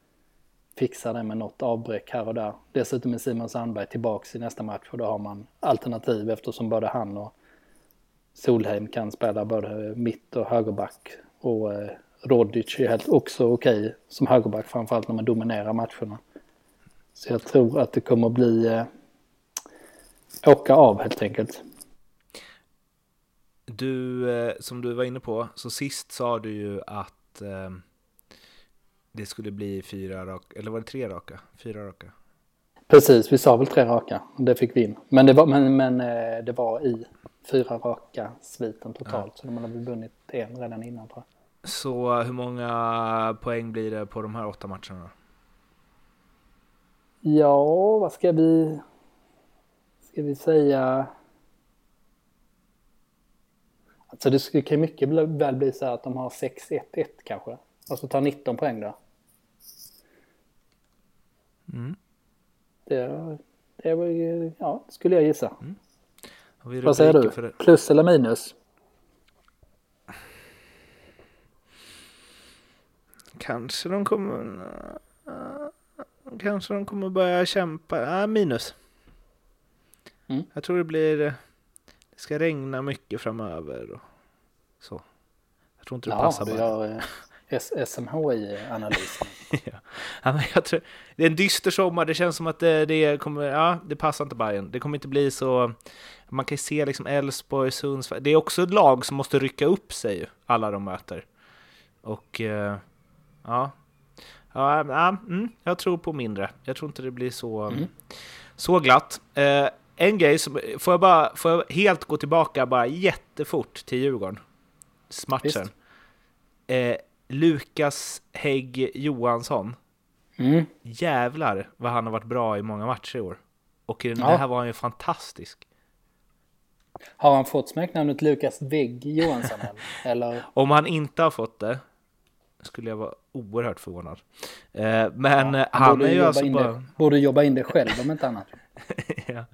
fixar det med något avbräck här och där. Dessutom är Simon Sandberg tillbaks i nästa match och då har man alternativ eftersom både han och Solheim kan spela både mitt och högerback. Och eh, Rodic är helt också okej okay som högerback framförallt när man dominerar matcherna. Så jag tror att det kommer bli eh, åka av helt enkelt. Du, eh, som du var inne på, så sist sa du ju att eh det skulle bli fyra raka, eller var det tre raka? Fyra raka? Precis, vi sa väl tre raka, det fick vi in. Men det var, men, men eh, det var i fyra raka sviten totalt, ja. så de hade vunnit en redan innan tror jag. Så hur många poäng blir det på de här åtta matcherna? Ja, vad ska vi... Ska vi säga... Alltså det kan mycket väl bli så att de har 6-1-1 kanske. Alltså ta 19 poäng då. Mm. Det, det var ja, skulle jag gissa. Mm. Vad säger du? Plus eller minus? Kanske de kommer... Kanske de kommer börja kämpa. Äh, minus. Mm. Jag tror det blir... Det ska regna mycket framöver och så. Jag tror inte det ja, passar bara. SMHI-analys. ja. ja, men jag tror, det är en dyster sommar, det känns som att det, det kommer, ja, det passar inte Bayern. Det kommer inte bli så, man kan ju se liksom Elfsborg, Sundsvall, det är också ett lag som måste rycka upp sig, alla de möter. Och eh, ja, ja, ja mm, jag tror på mindre. Jag tror inte det blir så, mm. så glatt. Eh, en grej som, får jag bara, får jag helt gå tillbaka bara jättefort till Djurgården? Matchen. Eh, Lukas Hägg Johansson. Mm. Jävlar vad han har varit bra i många matcher i år. Och i den Ja. här var han ju fantastisk. Har han fått smeknamnet Lukas Vägg Johansson eller? Om han inte har fått det skulle jag vara oerhört förvånad. Eh, men eh, han är ju alltså bara... det, borde jobba in det själv om inte annat. ja.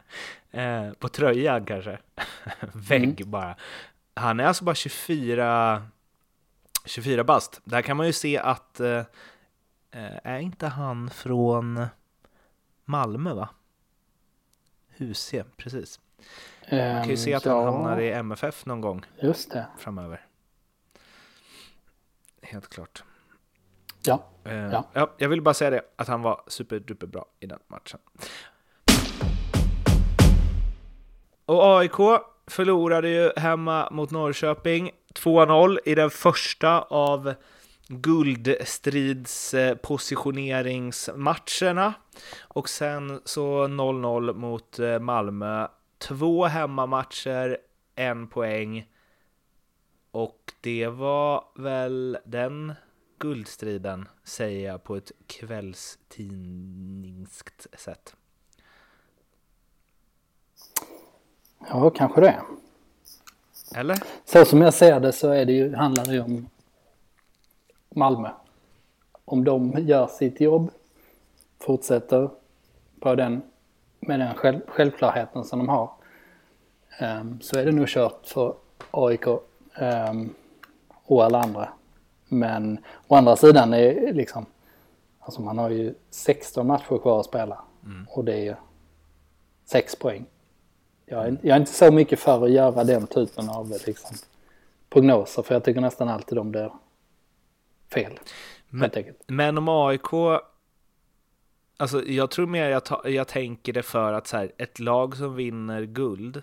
eh, på tröjan kanske. Vägg Mm. bara. Han är alltså bara 24, 24 bast. Där kan man ju se att eh, eh, är inte han från Malmö va? Husie, precis. Man kan ju se att han Ehm, ja, hamnar i MFF någon gång Just det. framöver. Helt klart. Ja. Eh, Ja. ja. jag vill bara säga det, att han var superduper bra i den matchen. Och AIK förlorade ju hemma mot Norrköping 2-0 i den första av guldstridspositioneringsmatcherna. Och sen så 0-0 mot eh, Malmö. Två hemmamatcher, en poäng. Och det var väl den guldstriden, säger jag på ett kvällstidningskt sätt. ja, kanske det. Eller? Så som jag ser det så är det ju, handlar det ju om Malmö. Om de gör sitt jobb, fortsätter på den, med den själv, självklarheten som de har, ehm, så är det nog kört för AIK ehm, och alla andra. Men å andra sidan är liksom, alltså man har ju 16 matcher kvar att spela och det är 6 poäng. Jag är, jag är inte så mycket för att göra den typen av liksom, prognoser för jag tycker nästan alltid de blir fel. Men, men om AIK... Alltså jag tror mer jag, ta, jag tänker det för att så här, ett lag som vinner guld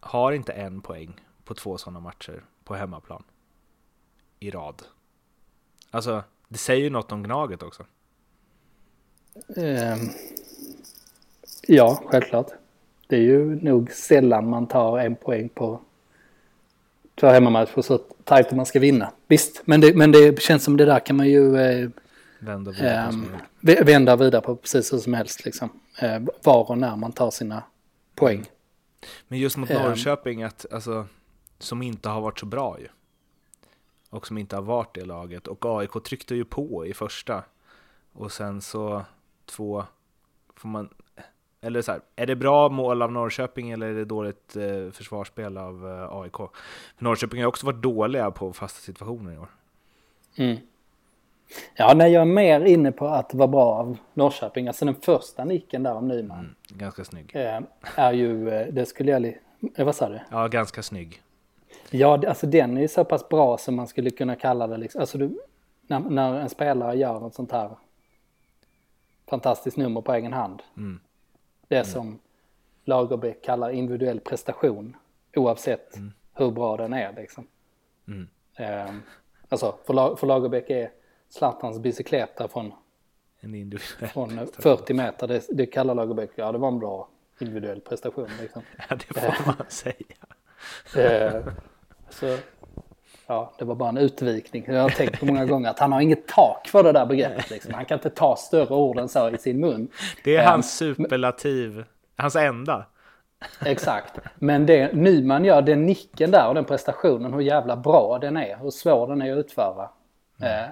har inte en poäng på två sådana matcher på hemmaplan i rad. Alltså, det säger ju något om Gnaget också. Ehm, ja, självklart. Det är ju nog sällan man tar en poäng på två hemmamatcher så tajt man ska vinna. Visst, men det, men det känns som det där kan man ju eh, Vända vidare vä- vända vidare på precis hur som helst. Liksom. Eh, var och när man tar sina poäng. Men just mot Ehm. Norrköping, att, alltså, som inte har varit så bra ju. Och som inte har varit det laget. Och AIK tryckte ju på i första. Och sen så två, får man... Eller så här, är det bra mål av Norrköping eller är det dåligt eh, försvarsspel av eh, AIK? För Norrköping har också varit dåliga på fasta situationer i år. Mm. Ja, nej, jag är mer inne på att det var bra av Norrköping. Alltså den första nicken där av Nyman Mm, ganska snygg. eh, är ju, eh, det skulle jag... li- Eh, vad sa du? Ja, ganska snygg. Ja, alltså den är ju så pass bra som man skulle kunna kalla det. Liksom. Alltså du, när, när en spelare gör något sånt här fantastiskt nummer på egen hand. Mm. Det som Lagerbäck kallar individuell prestation. Oavsett hur bra den är liksom. Mm. Eh, alltså för, La- för Lagerbäck är Zlatans bicykleta från, från 40 meter. Det, det kallar Lagerbäck, ja det var en bra individuell prestation liksom. Ja, det får man säga. Eh, så, ja, det var bara en utvikning. Jag har tänkt på många gånger att han har inget tak för det där begreppet. Liksom. Han kan inte ta större ord än så i sin mun. Det är hans superlativ, hans enda. Exakt. Men det Nyman gör, den nicken där och den prestationen, hur jävla bra den är, hur svår den är att utföra. Eh,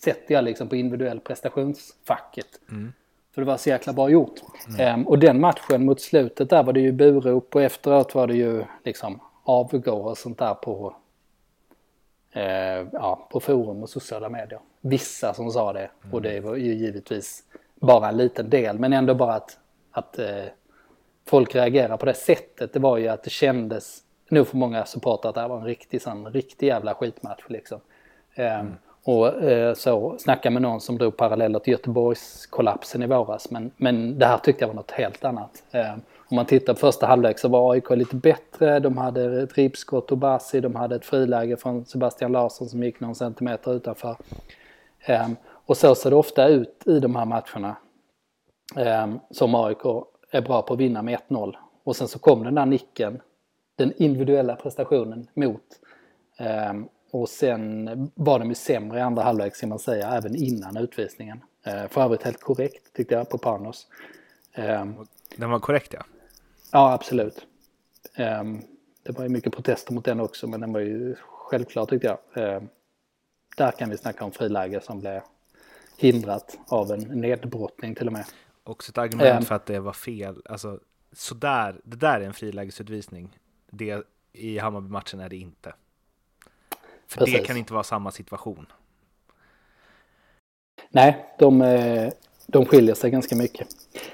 sätter jag liksom på individuell prestationsfacket. För det var så jäkla bra gjort. Eh, och den matchen mot slutet där var det ju burop och efteråt var det ju liksom avgå och sånt där på, eh, ja, på forum och sociala medier. Vissa som sa det och det var ju givetvis bara en liten del men ändå bara att, att eh, folk reagerar på det sättet. Det var ju att det kändes nog för många supportrar att det här var en riktig, sån, riktig jävla skitmatch liksom. Ehm, Och eh, så snacka med någon som drog paralleller till Göteborgs kollapsen i våras. Men, men det här tyckte jag var något helt annat. Om man tittar på första halvlek så var AIK lite bättre. De hade ett ribbskott och Bassi, De hade ett friläge från Sebastian Larsson som gick någon centimeter utanför. Um, och så ser det ofta ut i de här matcherna. um, som AIK är bra på att vinna med 1-0. Och sen så kom den där nicken, den individuella prestationen mot. Um, och sen var de ju sämre i andra halvlek ska man säga, även innan utvisningen. Eh, för övrigt helt korrekt tyckte jag på Panos. Den var korrekt ja. Ja, absolut. Eh, det var ju mycket protester mot den också, men den var ju självklar tyckte jag. Eh, där kan vi snacka om friläge som blev hindrat av en nedbrottning till och med. Också ett argument ehm. för att det var fel. Alltså, sådär, det där är en frilägesutvisning. Det, I Hammarby-matchen är det inte. För Precis. det kan inte vara samma situation. Nej, de, eh, de skiljer sig ganska mycket.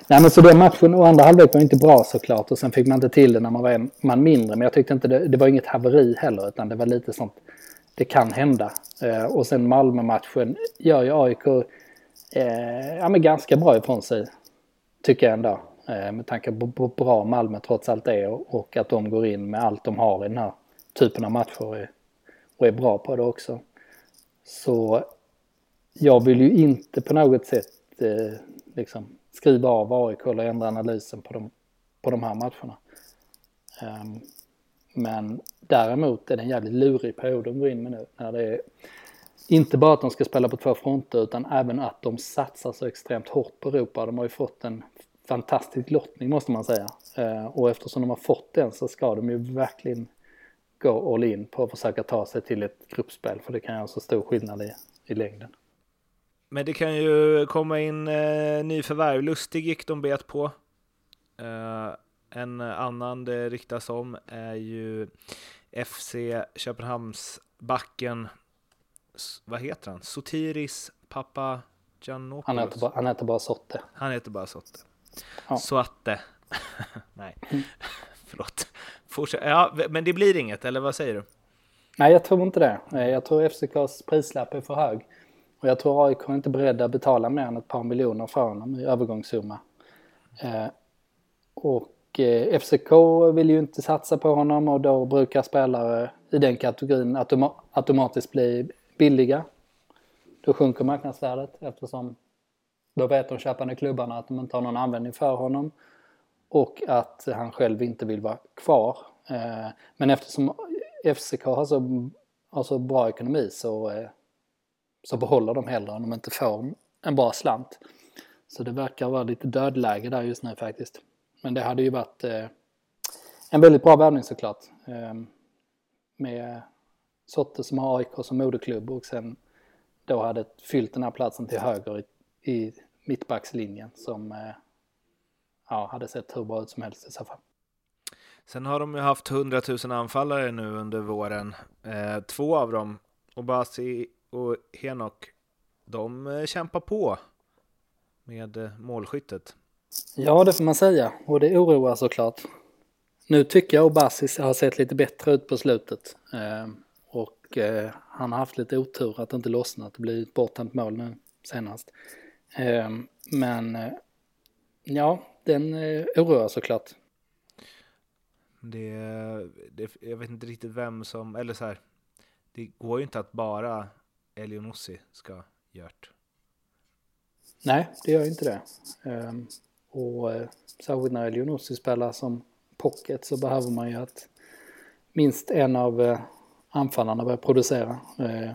Nej, men så den matchen och andra halvlek var inte bra såklart och sen fick man inte till det när man var en man mindre. Men jag tyckte inte det, det var inget haveri heller utan det var lite sånt, det kan hända. Eh, och sen Malmö-matchen gör ju AIK eh, ja, men ganska bra ifrån sig. Tycker jag ändå. Eh, med tanke på hur bra Malmö trots allt är och, och att de går in med allt de har i den här typen av matcher och är, och är bra på det också. Så jag vill ju inte på något sätt eh, liksom skriva av AIK eller ändra analysen på de, på de här matcherna. Um, men däremot är det en jävligt lurig period de går in med nu. När det är inte bara att de ska spela på två fronter utan även att de satsar så extremt hårt på Europa. De har ju fått en fantastisk lottning måste man säga. Uh, och eftersom de har fått den så ska de ju verkligen gå all in på att försöka ta sig till ett gruppspel. För det kan göra så stor skillnad i, i längden. Men det kan ju komma in eh, nyförvärv. Lustig gick de bet på. Eh, en annan det ryktas om är ju FC Köpenhamns backen. Vad heter han? Sotiris Papagiannopoulos. Han heter bara, han heter bara Sotte. Han heter bara Sotte. Ja. Soatte. Nej, mm. förlåt. Fortsätt. Ja, men det blir inget, eller vad säger du? Nej, jag tror inte det. Eh, jag tror FCKs prislapp är för hög. Och jag tror AIK är inte beredda att betala mer än ett par miljoner för honom i övergångssumma. Eh, och eh, FCK vill ju inte satsa på honom och då brukar spelare i den kategorin automa automatiskt bli billiga. Då sjunker marknadsvärdet eftersom då vet de köpande klubbarna att de inte har någon användning för honom och att han själv inte vill vara kvar. Eh, men eftersom FCK har så, har så bra ekonomi så eh, så behåller de hellre om de inte får en bra slant. Så det verkar vara lite dödläge där just nu faktiskt. Men det hade ju varit eh, en väldigt bra värvning såklart. Eh, med Sotte som har AIK som moderklubb och sen då hade fyllt den här platsen till höger i, i mittbackslinjen som eh, ja, hade sett hur bra ut som helst i så fall. Sen har de ju haft 100 000 anfallare nu under våren. Eh, två av dem, Obasi och Henok, de eh, kämpar på med eh, målskyttet. Ja, det får man säga. Och det oroar såklart. Nu tycker jag Obasis har sett lite bättre ut på slutet. Eh, och eh, han har haft lite otur att det inte lossnat. Det blir ett borttänt mål nu senast. Eh, men ja, den oroar såklart. Det, det, jag vet inte riktigt vem som, eller så här, det går ju inte att bara Elionossi ska gjort. Nej, det gör inte det. Um, och uh, särskilt när Elionossi spelar som pocket så behöver man ju att minst en av uh, anfallarna börjar producera. Uh,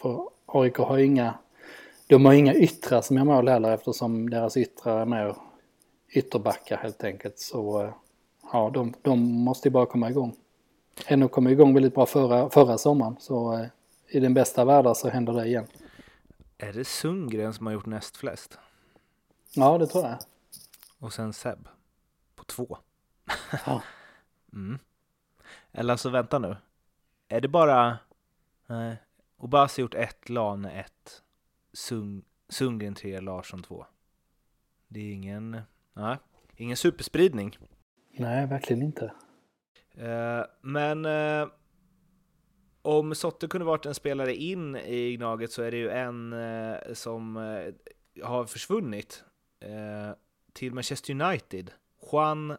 för AIK har inga, de har inga yttrar som gör mål heller eftersom deras yttrar är mer ytterbackar helt enkelt. Så uh, ja, de, de måste ju bara komma igång. Ännu kom igång väldigt bra förra, förra sommaren så i den bästa världen så händer det igen. Är det Sundgren som har gjort näst flest? Ja, det tror jag. Och sen Seb på två. Ja. mm. Eller alltså vänta nu. Är det bara... Nej. Obasi gjort ett, Lane ett, Sung, Sundgren tre, Larsson två. Det är ingen... Nej, ingen superspridning. Nej, verkligen inte. Uh, men... Uh, om Sotte kunde varit en spelare in i Gnaget så är det ju en eh, som eh, har försvunnit eh, till Manchester United. Juan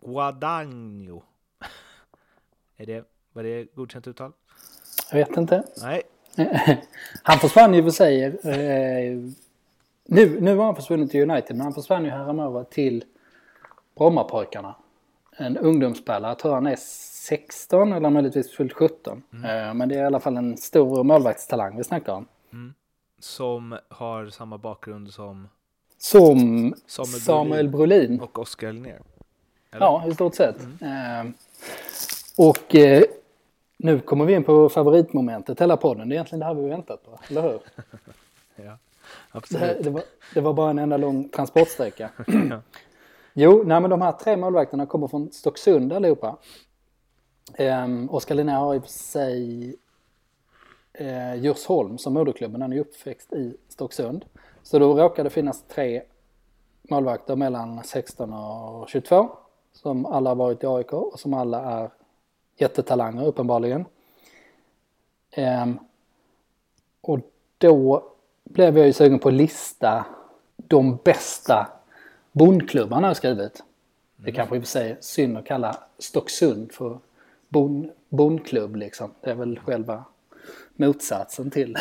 Guadagno. är det, var det godkänt uttal? Jag vet inte. Nej. han försvann ju för sig. Eh, nu, nu var han försvunnit till United, men han försvann ju häromåret till Brommapojkarna. En ungdomsspelare, jag tror han är 16 eller möjligtvis fullt 17. Mm. Eh, men det är i alla fall en stor målvaktstalang vi snackar om. Mm. Som har samma bakgrund som Som Samuel, Samuel Brolin Brolin. och Oskar Linnér. Ja, i stort sett. Eh, och eh, nu kommer vi in på favoritmomentet hela podden. Det är egentligen det här vi väntat på, eller hur? Ja, Det, absolut. det, var, det var bara en enda lång transportsträcka. Jo, nej, men de här tre målvakterna kommer från Stocksund allihopa. Um, Oskar Linnér har i sig uh, Djursholm som moderklubben. Han är uppväxt i Stocksund. Så då råkade det finnas tre målvakter mellan 16 och 22 som alla har varit i AIK och som alla är jättetalanger uppenbarligen. Ehm, och då blev jag ju sugen på att lista de bästa bondklubbarna jag skrivit. Det kanske i och för sig synd att kalla Stocksund för bon, bondklubb liksom. Det är väl själva motsatsen till,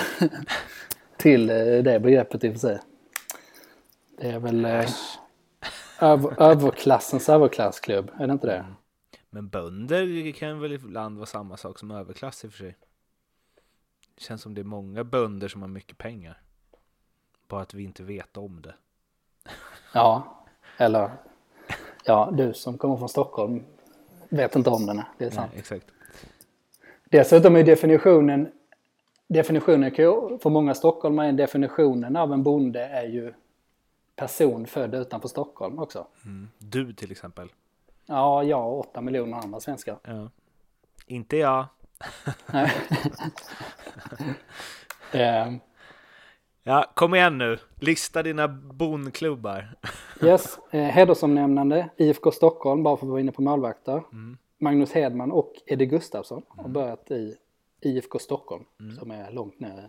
till eh, det begreppet i och för sig. Det är väl eh, över, överklassens överklassklubb, är det inte det? Men bönder kan väl ibland vara samma sak som överklass i och för sig. Det känns som det är många bönder som har mycket pengar. Bara att vi inte vet om det. Ja, eller ja, du som kommer från Stockholm vet inte om den. Det är sant. Nej, exakt. Dessutom är definitionen, definitionen för många stockholmare är definitionen av en bonde är ju person född utanför Stockholm också. Mm. Du till exempel. Ja, jag och åtta miljoner andra svenskar. Ja. Inte jag. Ja, kom igen nu. Lista dina bondklubbar. yes, eh, hedersomnämnande IFK Stockholm, bara för att vara inne på målvakter. Magnus Hedman och Eddie Gustafsson har börjat i IFK Stockholm, som är långt ner i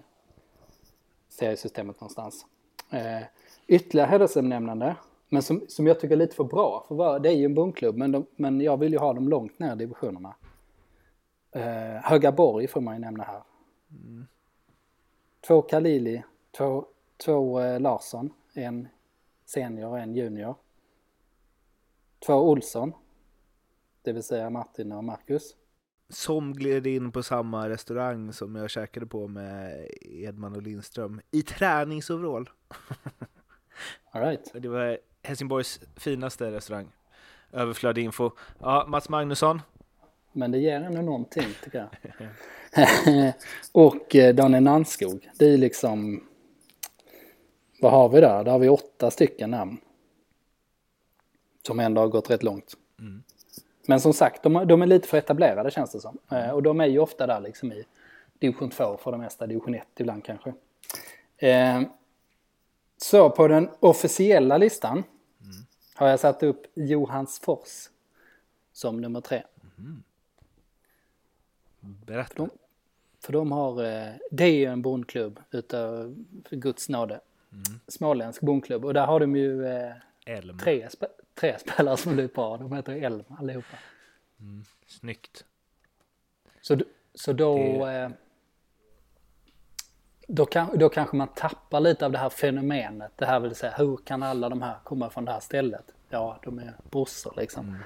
seriesystemet någonstans. Eh, ytterligare hedersomnämnande, men som, som jag tycker är lite för bra. För det är ju en bondklubb, men, de, men jag vill ju ha dem långt ner i divisionerna. Eh, Högaborg får man ju nämna här. Två Kalili, två, två eh, Larsson, en senior och en junior. Två Olsson, det vill säga Martin och Marcus. Som gled in på samma restaurang som jag käkade på med Edman och Lindström. I träningsoverall. All right. Det var Helsingborgs finaste restaurang. Överflödig info. Ja, Mats Magnusson. Men det ger ändå någonting tycker jag. och eh, Daniel Nannskog, det är liksom... Vad har vi där? Där har vi åtta stycken namn. Som ändå har gått rätt långt. Mm. Men som sagt, de, de är lite för etablerade känns det som. Eh, och de är ju ofta där liksom i division 2 för det mesta, division 1 ibland kanske. Eh, så på den officiella listan har jag satt upp Johansfors som nummer tre. Berätta. De- För de har, eh, det är ju en bondklubb utav för Guds nåde. Småländsk bondklubb och där har de ju eh, tre, spe, tre spelare som blir bra. De heter Elm allihopa. Snyggt. Så, så då, Det- eh, då, kan, då kanske man tappar lite av det här fenomenet. Det här vill säga, hur kan alla de här komma från det här stället? Ja, de är brorsor liksom.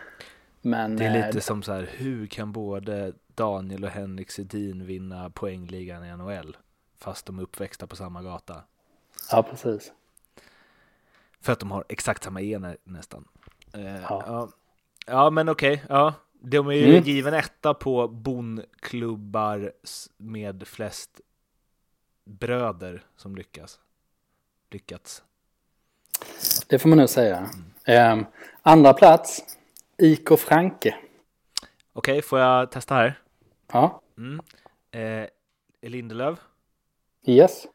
Men Mm. Det är eh, lite som så här, hur kan både Daniel och Henrik Sedin vinna poängligan i NHL? Fast de är uppväxta på samma gata. Ja, precis. För att de har exakt samma gener nästan. Eh, Ja. ja. ja, men okej. ja. De är ju Mm. given etta på bondklubbar s- med flest bröder som lyckas. Lyckats. Det får man nog säga. Eh, andra plats, IK Franke. Okej, får jag testa här? Ja, Mm. Eh, Lindelöf. yes.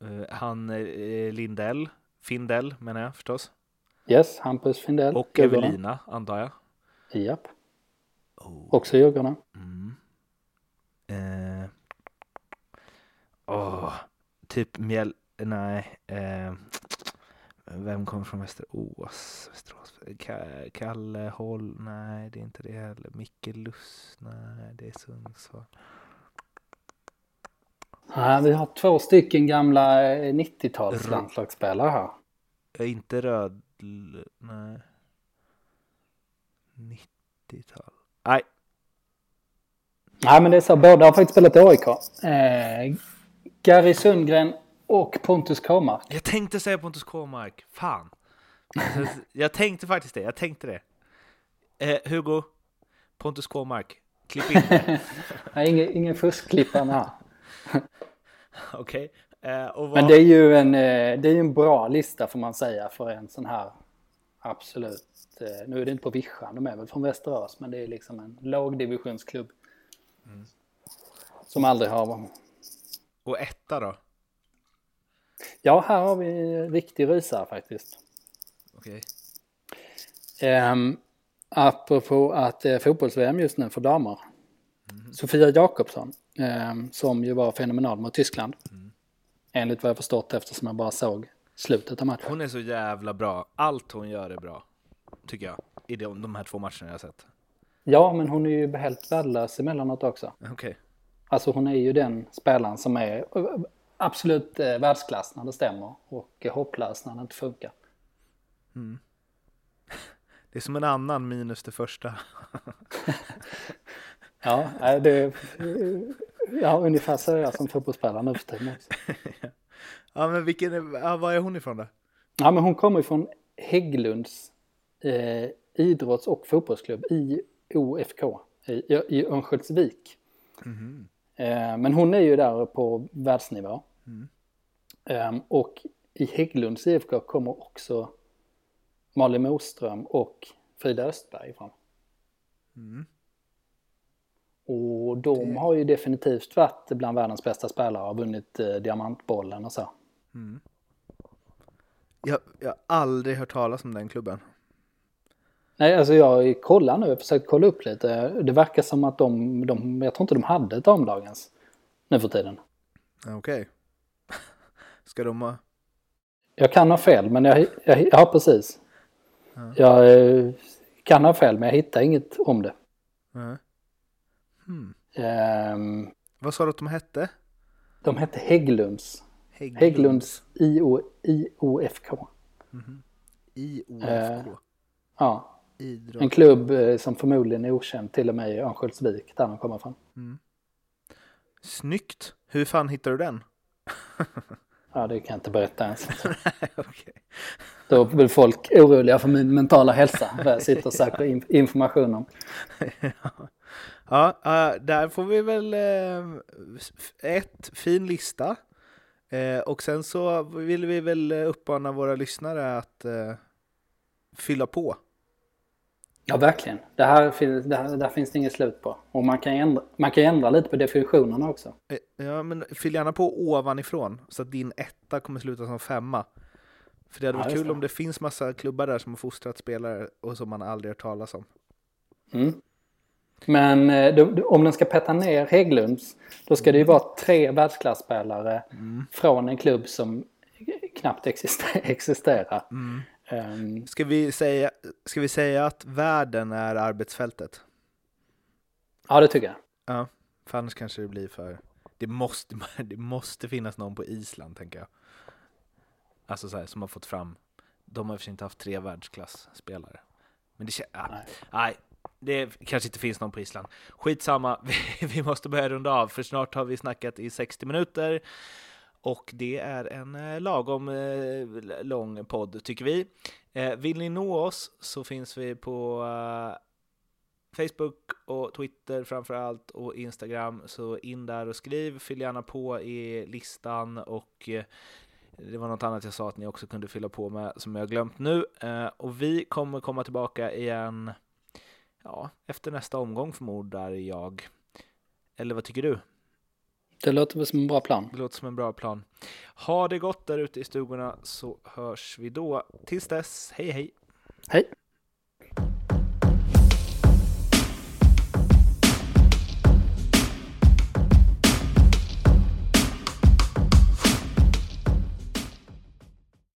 Eh, han eh, Lindell. Findell menar jag förstås. Yes, Hampus Findell. Och. Evelina antar jag. Japp, Oh. också Djurgården. Mm. Eh. Åh, typ mjäll... Nej. Eh. Vem kommer från Västerås? Västerås. Ka- Kalle Håll? Nej, det är inte det heller. Micke Luss? Nej, det är Sundsvall. Ja, vi har två stycken gamla eh, 90-tals Rö- landslagsspelare här. Eh, Inte röd... Nej. 90-tal. Nej, Nej, men det är så. Båda har faktiskt spelat i AIK. Eh, Gary Sundgren Och Pontus Kåmark. Jag tänkte säga Pontus Kåmark. Fan. Jag tänkte faktiskt det. Jag tänkte det. Eh, Hugo, Pontus Kåmark, klipp in. Nej, ingen, ingen fuskklippande här. Okej. Eh, och vad... Men det är ju en, eh, det är ju en bra lista får man säga för en sån här absolut. eh, Nu är det inte på vischan, de är väl från Västerås, men det är liksom en lågdivisionsklubb. Som aldrig har... Och etta då? Ja, här har vi en riktig rysare faktiskt. Okej. Um, apropå att det är fotbolls-VM just nu för damer. Sofia Jakobsson, ehm, som ju var fenomenal mot Tyskland. Enligt vad jag förstått eftersom jag bara såg slutet av matchen. Hon är så jävla bra. Allt hon gör är bra. Tycker jag. I de, de här två matcherna jag har sett. Ja, men hon är ju helt värdelös emellanåt också. Okej. Alltså hon är ju den spelaren som är absolut eh, världsklass när det stämmer och hopplös när det inte funkar. Det är som en annan minus det första. Ja, det, ja ungefär så är jag som fotbollsspelare nu för tiden också. ja, men vilken ja, var är hon ifrån då? Ja, men hon kommer ju från Hägglunds eh, idrotts och fotbollsklubb i OFK i, i Örnsköldsvik. Eh, men hon är ju där på världsnivå. Eh, och i Hägglunds IFK kommer också Malin Moström och Frida Östberg ifrån. Och de har ju definitivt varit bland världens bästa spelare och vunnit eh, diamantbollen och så. Jag, jag har aldrig hört talas om den klubben. Nej, alltså jag kollar nu, jag har försökt kolla upp lite. Det verkar som att de, de jag tror inte de hade ett damlag ens nu för tiden. Okej. Ska de ha... Jag kan ha fel, men jag, jag ja precis. Jag eh, kan ha fel, men jag hittar inget om det. Nej. Ehm, Vad sa du att de hette? de hette Hägglunds. Hägglunds. Hägglunds IO, IOFK. IOFK. Eh, Ja, Idrott. en klubb eh, som förmodligen är okänd till och med i Örnsköldsvik där de kommer från. Snyggt. Hur fan hittar du den? Ja, det kan jag inte berätta ens. Då blir folk oroliga för min mentala hälsa. Vad jag sitter och söker in- information om. Ja, eh, där får vi väl eh, ett, fin lista. Eh, och sen så vill vi väl uppmana våra lyssnare att eh, fylla på. Ja, verkligen. Det här, det här, där finns det inget slut på. Och man kan, ändra, man kan ändra lite på definitionerna också. Ja, men fyll gärna på ovanifrån så att din etta kommer sluta som femma. För det hade Ja, varit kul det. om det finns massa klubbar där som har fostrat spelare och som man aldrig hört talas om. Mm. Men eh, då, om den ska petta ner Hägglunds, då ska det ju vara tre världsklasspelare från en klubb som knappt exister, existerar. Ehm, Ska vi, säga, ska vi säga att världen är arbetsfältet? ja, det tycker jag. Ja, för annars kanske det blir för... Det måste, det måste finnas någon på Island, tänker jag. Alltså så här, som har fått fram... De har i och för sig inte haft tre världsklasspelare. Men det känns... Ja, Nej. nej, det kanske inte finns någon på Island. Skitsamma, vi, vi måste börja runda av, för snart har vi snackat i 60 minuter. Och det är en eh, lagom eh, lång podd, tycker vi. Eh, vill ni nå oss så finns vi på Facebook och Twitter framför allt och Instagram. Så in där och skriv, fyll gärna på i listan och det var något annat jag sa att ni också kunde fylla på med som jag glömt nu. Och vi kommer komma tillbaka igen ja, efter nästa omgång förmodar jag. Eller vad tycker du? Det låter väl som en bra plan. Det låter som en bra plan. Ha det gott där ute i stugorna så hörs vi då. Tills dess, hej hej! Hej!